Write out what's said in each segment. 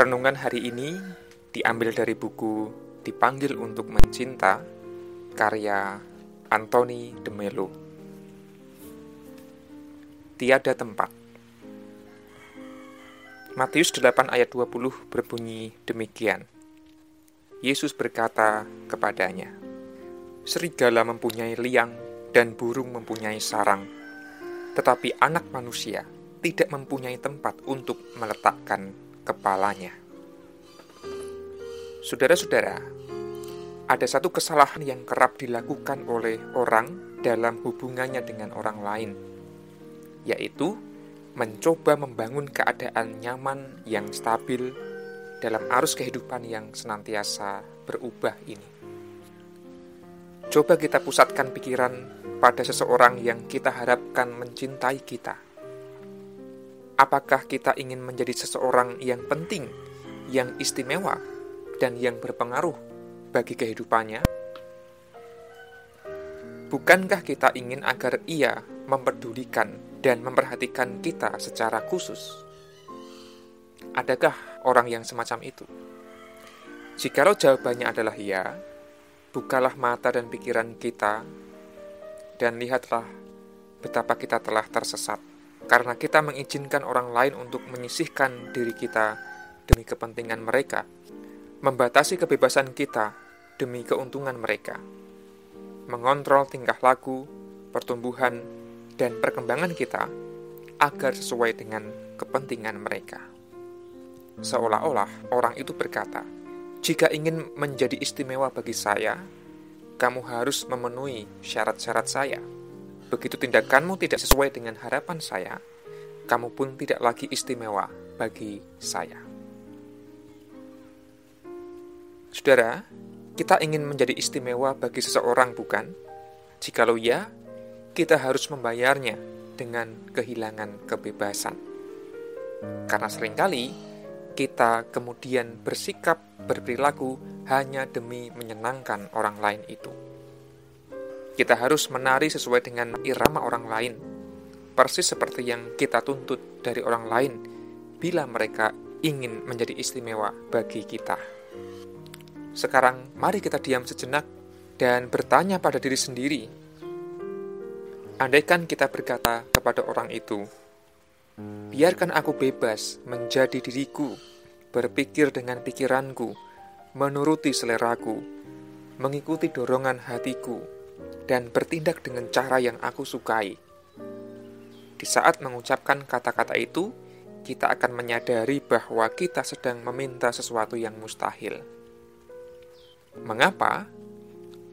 Renungan hari ini diambil dari buku Dipanggil untuk Mencinta karya Anthony de Melo. Tiada tempat. Matius 8 ayat 20 berbunyi demikian. Yesus berkata kepadanya, Serigala mempunyai liang dan burung mempunyai sarang, tetapi anak manusia tidak mempunyai tempat untuk meletakkan kepalanya. Saudara-saudara, ada satu kesalahan yang kerap dilakukan oleh orang dalam hubungannya dengan orang lain, yaitu mencoba membangun keadaan nyaman yang stabil dalam arus kehidupan yang senantiasa berubah ini. Coba kita pusatkan pikiran pada seseorang yang kita harapkan mencintai kita. Apakah kita ingin menjadi seseorang yang penting, yang istimewa, dan yang berpengaruh bagi kehidupannya? Bukankah kita ingin agar ia memperdulikan dan memperhatikan kita secara khusus? Adakah orang yang semacam itu? Jikalau jawabannya adalah ya, bukalah mata dan pikiran kita, dan lihatlah betapa kita telah tersesat, karena kita mengizinkan orang lain untuk menyisihkan diri kita demi kepentingan mereka, membatasi kebebasan kita demi keuntungan mereka, mengontrol tingkah laku, pertumbuhan, dan perkembangan kita agar sesuai dengan kepentingan mereka. Seolah-olah orang itu berkata, jika ingin menjadi istimewa bagi saya, kamu harus memenuhi syarat-syarat saya. Begitu tindakanmu tidak sesuai dengan harapan saya, kamu pun tidak lagi istimewa bagi saya. Saudara, kita ingin menjadi istimewa bagi seseorang, bukan? Jikalau ya, kita harus membayarnya dengan kehilangan kebebasan. Karena sering kali kita kemudian bersikap berperilaku hanya demi menyenangkan orang lain itu. Kita harus menari sesuai dengan irama orang lain, persis seperti yang kita tuntut dari orang lain bila mereka ingin menjadi istimewa bagi kita. Sekarang, mari kita diam sejenak dan bertanya pada diri sendiri. Andaikan kita berkata kepada orang itu, Biarkan aku bebas menjadi diriku, berpikir dengan pikiranku, menuruti seleraku, mengikuti dorongan hatiku, dan bertindak dengan cara yang aku sukai. Di saat mengucapkan kata-kata itu, kita akan menyadari bahwa kita sedang meminta sesuatu yang mustahil. Mengapa?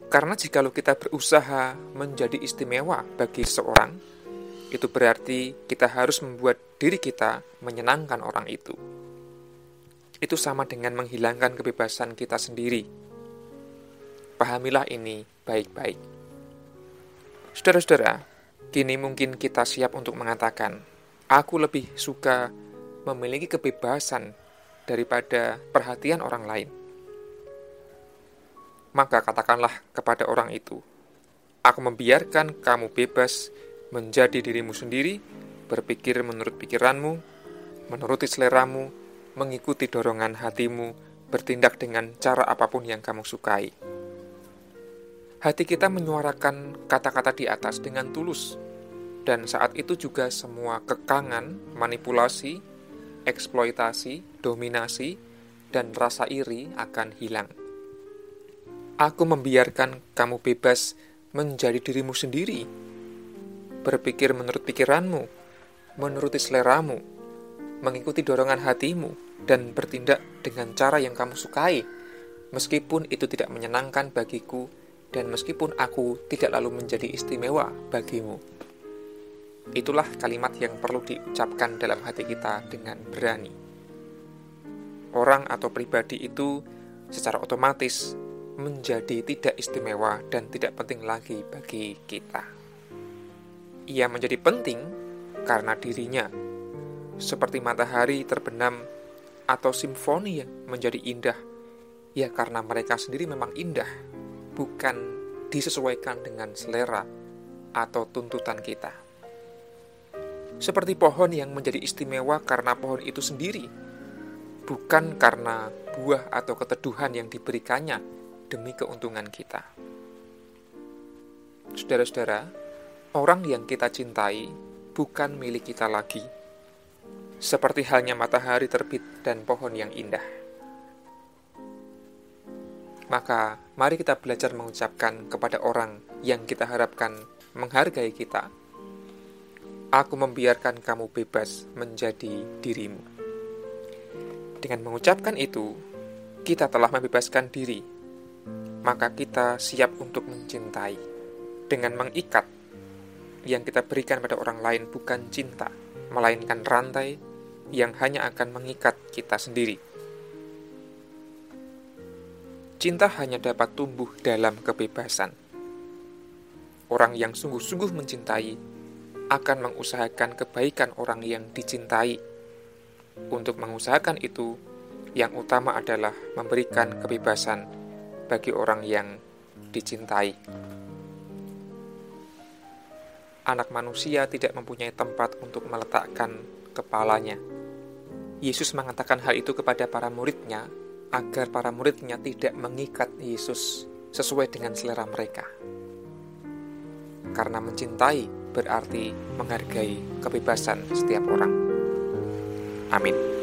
Karena jikalau kita berusaha menjadi istimewa bagi seorang, itu berarti kita harus membuat diri kita menyenangkan orang itu. Itu sama dengan menghilangkan kebebasan kita sendiri. Pahamilah ini baik-baik. Saudara-saudara, kini mungkin kita siap untuk mengatakan, aku lebih suka memiliki kebebasan daripada perhatian orang lain. Maka katakanlah kepada orang itu, aku membiarkan kamu bebas menjadi dirimu sendiri, berpikir menurut pikiranmu, menuruti seleramu, mengikuti dorongan hatimu, bertindak dengan cara apa pun yang kamu sukai. Hati kita menyuarakan kata-kata di atas dengan tulus, dan saat itu juga semua kekangan, manipulasi, eksploitasi, dominasi, dan rasa iri akan hilang. Aku membiarkan kamu bebas menjadi dirimu sendiri, berpikir menurut pikiranmu, menuruti seleramu, mengikuti dorongan hatimu, dan bertindak dengan cara yang kamu sukai, meskipun itu tidak menyenangkan bagiku, dan meskipun aku tidak lalu menjadi istimewa bagimu. Itulah kalimat yang perlu diucapkan dalam hati kita dengan berani. Orang atau pribadi itu secara otomatis menjadi tidak istimewa dan tidak penting lagi bagi kita ia menjadi penting karena dirinya, seperti matahari terbenam atau simfoni yang menjadi indah, ya karena mereka sendiri memang indah, bukan disesuaikan dengan selera atau tuntutan kita. Seperti pohon yang menjadi istimewa karena pohon itu sendiri, bukan karena buah atau keteduhan yang diberikannya demi keuntungan kita. Saudara-saudara, orang yang kita cintai bukan milik kita lagi, seperti halnya matahari terbit dan pohon yang indah. Maka, mari kita belajar mengucapkan kepada orang yang kita harapkan menghargai kita, Aku membiarkan kamu bebas menjadi dirimu. Dengan mengucapkan itu, kita telah membebaskan diri, maka kita siap untuk mencintai. Dengan mengikat, yang kita berikan pada orang lain bukan cinta, melainkan rantai yang hanya akan mengikat kita sendiri. Cinta hanya dapat tumbuh dalam kebebasan. Orang yang sungguh-sungguh mencintai akan mengusahakan kebaikan orang yang dicintai. Untuk mengusahakan itu, yang utama adalah memberikan kebebasan bagi orang yang dicintai. Anak manusia tidak mempunyai tempat untuk meletakkan kepalanya. Yesus mengatakan hal itu kepada para muridnya agar para muridnya tidak mengikat Yesus sesuai dengan selera mereka. Karena mencintai berarti menghargai kebebasan setiap orang. Amin.